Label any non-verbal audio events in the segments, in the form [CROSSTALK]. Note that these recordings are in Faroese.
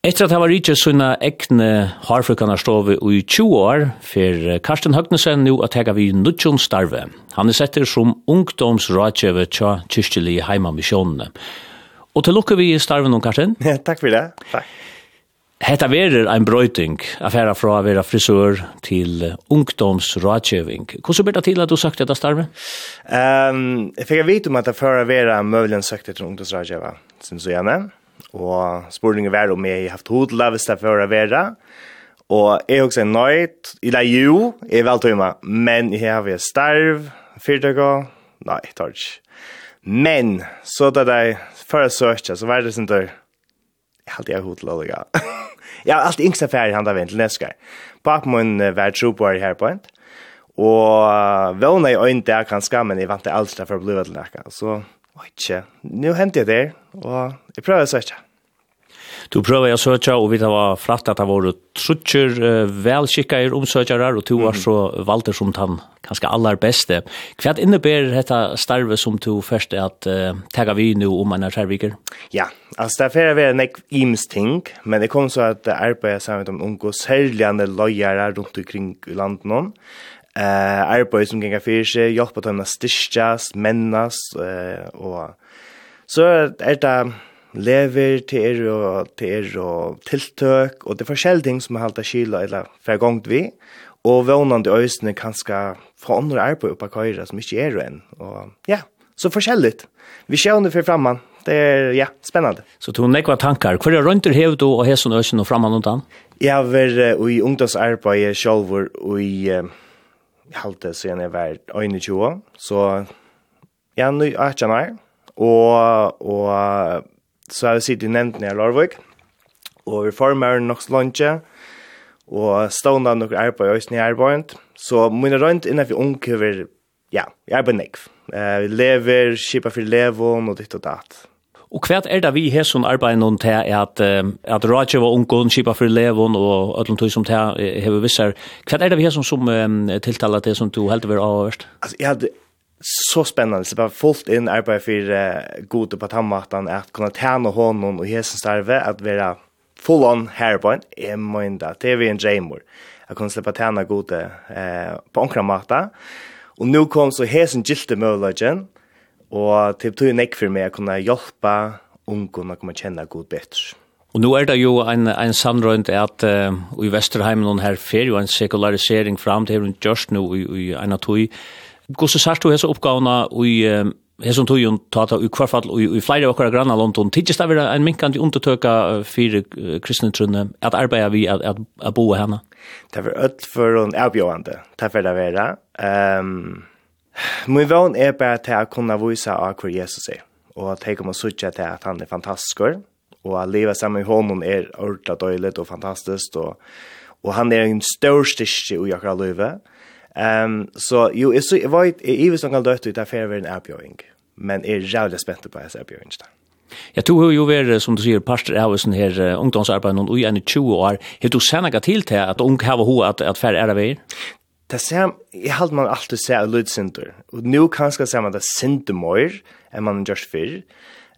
Etter at han var ikke sånne ekne harfrukene stod vi i 20 år, for Karsten Høgnesen nå at jeg vi nødtjon starve. Han er setter som ungdomsrådgjøver tja heima heimamisjonene. Og til lukke vi i starven om Karsten. [LAUGHS] Ja, takk for det. Takk. Hetta verer ein brøyting, affæra frá að vera frisør til ungdomsrådgjøving. Hvordan ber det til at du sagt dette starve? Um, jeg fikk vite om at jeg før å være møvelen søkte til ungdomsrådgjøver, synes du gjerne. Og spurningen var om jeg har haft hodla hvis det for å være. Og jeg har også en nøyt, eller jo, jeg er vel men jeg har vært starv, fyrtøk og, nei, jeg tar ikke. Men, så da jeg før jeg søkte, så var det sånn der, jeg har alltid har hodla og ja. Jeg har alltid yngste ferie i handa vint til neskar. Bak min var på her på en, og vågna i øyn der kanskje, men jeg vant det aldri for å bli vant til nekka. Så, oi, tje, Nå hentet jeg der, og jeg prøver å søke. Du prøver å søke, og vi har fratt at det var trutcher, velskikkere omsøkere, og du var så valgt som den kanskje aller beste. Hva innebærer dette starvet som du først er at uh, tega vi nå om en skjærviker? Ja, altså det er flere ved en ims ting, men det kom så at arbeidet sammen med de unge, særligende løyere rundt omkring i landet eh uh, arbeid som ganger fyrir seg, hjelper til å styrkjast, mennast, uh, og så er det lever, til er og, til er og tiltøk, og det er forskjellige ting som er halte kila eller fergongt vi, og vånande øysene kan ska få andre arbeid oppa køyre som ikke er enn, og ja, så forskjellig Vi ser under for framman, det er, ja, spennende. Så to nekva tankar, hva er rundt hev du og hesson øysen og framman undan? Jeg har vært i ungdomsarbeid sjolvor, og i uh, halte siden jeg var 21, så ja, nu er jeg og, og så har vi sittet i nevnt nere Lorvøk, og vi former nok slantje, og stående nok arbeid og Øysten i arbeid, så mine rønt innenfor unge vil, ja, jeg arbeid nekv. Uh, vi lever, kjipa for levon og ditt og datt. Og hva er det vi har som arbeid noen til at, at Raja var ungen, kjipa for levon og ødelen tog som til har vi visser. Hva er det vi har som, som um, tiltaler til som du helt vil avhørst? Altså, jeg hadde så spännande så bara fullt in arbeid för uh, gode på tammatan att kunna tärna honom och hesen starve att vara full on hairpoint på en emenda TV en Jamor. Jag kunde släppa tärna gode eh på onkra matta. Och nu kom så hesen gilte möjligen och typ tog en för mig att kunna hjälpa ungarna att komma känna god bättre. Og nu er det jo en, en samrøynd at uh, i Vesterheim noen her fer jo en sekularisering fram til hun gjørst nå i, i en av tog Gosse sagt du hesa uppgávna i hesum tøyun tata u kvarfall og i fleiri av okkara granna London tíðist av vera ein minkandi undertøka fyrir kristnetrunne at arbeiða við at, at, at boa hana? Ta ver öll for en avbjóðande, Ta var det vera. Ehm Mui vón er bara til å kunna vísa á hver Jesus er, og at jeg sutja til at han er fantastisk, og at livet saman med honom er ordentlig døylet og fantastisk, og, og han er en stor styrke i akkurat livet, Ehm så jo är så vad är ju som kan dött ut där för en appjoing. Men är jävla spänt på att appjoing erbjudningen. Jag tror ju över som du säger pastor är hos den här ungdomsarbeten och i en 20 år. Hur du sen till till att ung har ho att att färre är det Det ser jag halt man alltid se ser center. Och nu kan ska säga man det center mer än man just för.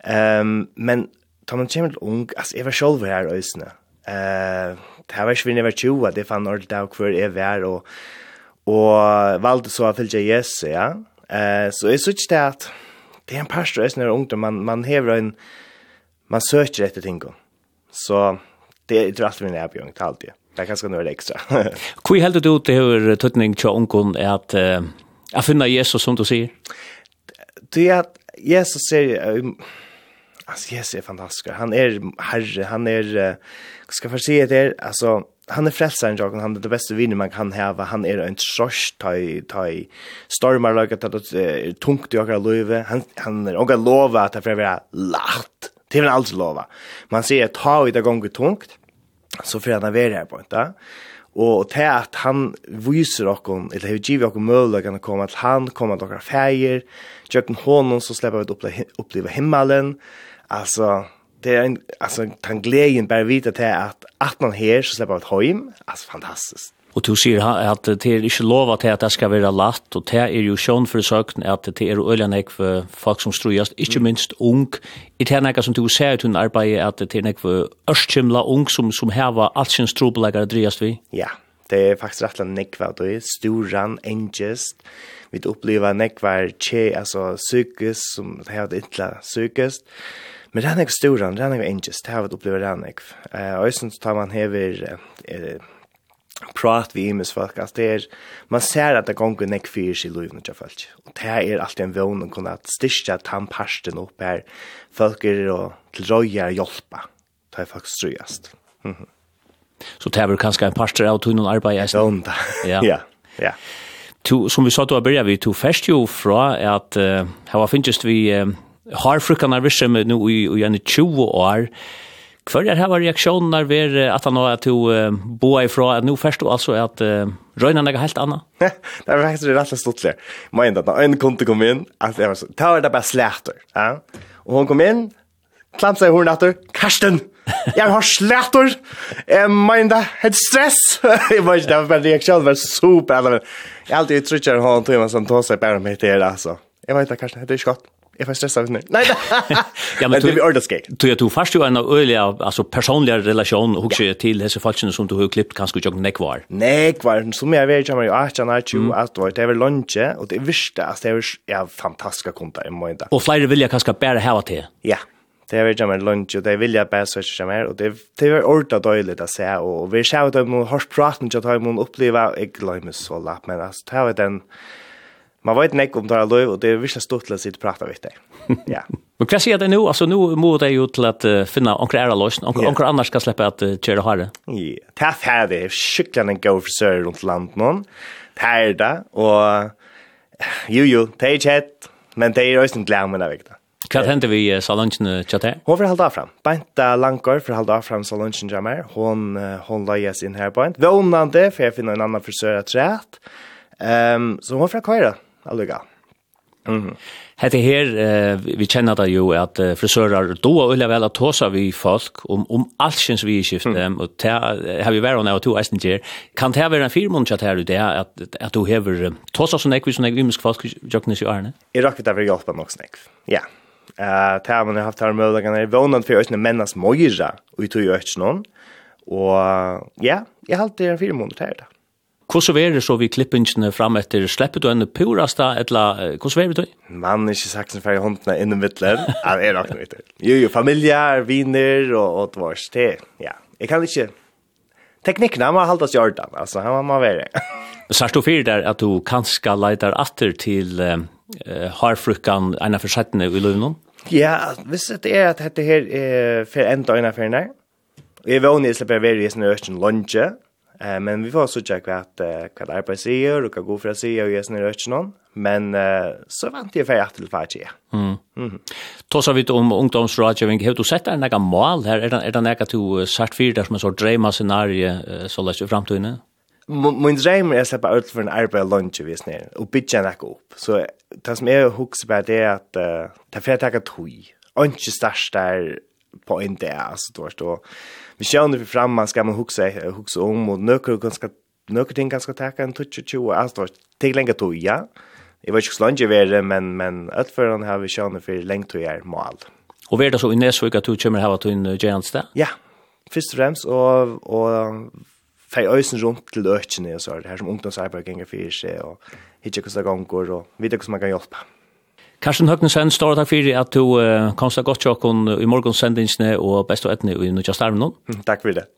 Ehm men tar man chimel ung as ever själv här ösna. Eh, det har varit vi never tjuva, det fann ordentligt av hver er vær, og og valgte så å fylge Jesus, ja. Eh, så jeg synes det at det er en pastor, jeg er ungdom, man, man hever en, man søker etter ting. Så det er alltid min erbjørn, til alltid. Det er ganske noe ekstra. [LAUGHS] Hvor helt du til høyre tøtning til ungdom er at uh, jeg finner Jesus, som du sier? Det er at Jesus sier, altså Jesus er fantastisk, han er herre, han er, hva skal jeg si det, altså, han är frälsaren jag han är det bästa vinner man kan ha han är en trosch ta ta stormar laga, att det tungt i jag löve han han er och lova att det vara lagt, det vil han aldri lova. Man ser ta i det gongi tungt så fyrir han är här på inte og til at han viser okkon, eller hei givet okkon kan komme at han kom til okkar feir, tjøkken hånden så slipper vi oppleva himmelen, altså, det är en alltså kan glädjen bara vita till att att man här så släpper ett hem. Alltså fantastiskt. Og du sier at det er ikke lov til at det skal være latt, og det er jo sjön for søkten at det är öljan för folk som strujast, inte minst ung. I det er nek som du ser ut under arbeidet at det er nek for örskimla ung som, som häva alt sin strobeläggare dryast vi. Ja, det er faktisk rettelig nekva, det er storan, engest, vi opplever nekva tje, altså psykisk, som det er ytla psykisk, men det er nekva storan, det er nekva engest, det har vi opplever det nekva. Og jeg synes tar man hever eh, prat vi imes folk, altså det er, man ser at det gonger nekva fyrir i loven, og det er alltid en vogn å kunne styrkja tannparsten opp her, folk er og til røyar hjelpa, det er faktisk strøyast. Mm -hmm. Så det er kanskje en parster av tog noen arbeid. Ja, ja. ja. To, som vi sa til å begynne, vi tog først jo fra at uh, her var finns vi uh, har frukkene frukarna med nu i, i en 20 år. Kvar är här var reaktioner vid at han har att uh, boa ifrån att nu först då alltså att uh, Røynan [LAUGHS] er helt anna. det var faktisk rett og slett det. Men da en kunde kom inn, at det var så, ta var det bare slætter. Ja? Og hun kom inn, klamp seg i hornet etter, Karsten! Jeg har slættor. Jeg mener, helt stress. [LAUGHS] jeg var ikke det. men reaksjonen var super. Jeg har alltid uttrykker en han tog meg som tog seg bare med det, altså. Jeg vet det, Karsten, det er ikke godt. Jag får stressa nu. Nej. ja men [LAUGHS] det blir ordet skoj. Du jag tog fast ju en öliga alltså personliga relation och också till dessa falschen som du har klippt kanske jag neck var. Neck var som jag vet jag men jag har inte ju att det var lunch och det visste att det är fantastiska kontakter i måndag. Och flyger vill jag kanske bara ha till. Ja det är ju jammer lunch och det vill jag bara så jammer och det det är orta dåligt att säga och vi ska ut och har pratat med att man uppleva jag glömmer så lätt men alltså [LAUGHS] ta är den man vet inte om det är löv och det är visst stort att sitta prata vid det. Ja. Men vad säger det nu? Alltså nu måste det ju till att uh, finna onkel ära lösning. Onkel, yeah. onkel annars ska släppa att uh, köra harre. Ja, det är färdigt. Kycklan en går för sör runt landet någon. Det är det. Och jo, jo, det är kett. Men det är ju inte glömmer det viktigt. Hva hendte vi i salonsen til det? Hun får holde av fram. Beinta Langgaard for halda fram salongen jammer. Hon, hon løyes inn her beint. Vånande, for jeg finner en annan frisør at rett. Um, så hun får Køyre, alluga. Mm. Hette her, uh, vi kjenner det jo at uh, frisører og ulla vel at tåsa vi folk om, om allsens vi i skiftet, mm. og ta, har vi vært av to eisen til, kan det være en firmån tjatt her det at, at du hever tåsa sånn ekvis, sånn ekvis, sånn ekvis, sånn ekvis, sånn ekvis, sånn ekvis, sånn ekvis, sånn sånn ekvis, ja. Eh, tar man har haft här möjligheten är vånad för ösnen männas mojra och i tog ösnen. Och ja, jag har alltid en fyra månader här då. Hvordan er det så vi klippingene fram etter? Slipper du en purasta, eller hvordan er det du? Man er ikke sagt som færre håndene innen mittler. [LAUGHS] det er nok noe Jo, jo, familier, viner og, og dvars. Det, ja. Jeg kan ikke teknikken, teknikerna man hållas gjort där altså, han må være. Men du fyrir der at du kanske letar atter til uh, harfrukkan ena försättne i løvnum? Ja, hvis det är att det här är för ända ena og jeg vil vill slipper være i sån økken lunge, Eh men vi får så checka att vad är på sig och vad går för sig och ösken ösken men så vant jag för att till färja. Mm. Mhm. Tåsa vi om ungdomsrådgivning, har du sett en egen mål her? Er det, er det en egen to sart fyrt der som en sort dreima-scenarie så løs i fremtiden? Min dreim er å ut for en arbeid lunge vi snir, og bytja en egen opp. Så det som jeg husker bare det er at uh, det er fyrir tega tog. Anki størst der på en dag, altså, du vet, og vi sjønner vi framman skal man hukse, hukse om, og nøkker, nøkker ting kan skal teka en 20-20, altså, det er lenge tog. Ja Jeg vet ikke hvordan jeg være, men, men utføren har vi kjønne for lengt til jeg mål. Og er det så i Nesvik at du kommer her til en gjerne sted? Ja, først og fremst, og, og fei øysen rundt til økene, og så er det her som ungdomsarbeid ganger for seg, og hitje hvordan det ganger, og videre hvordan man kan hjelpe. Karsten Høgnesen, stor takk fyrir at du uh, kom så godt til i morgensendingene og best og etne i Nudja Starmen. Takk fyrir det.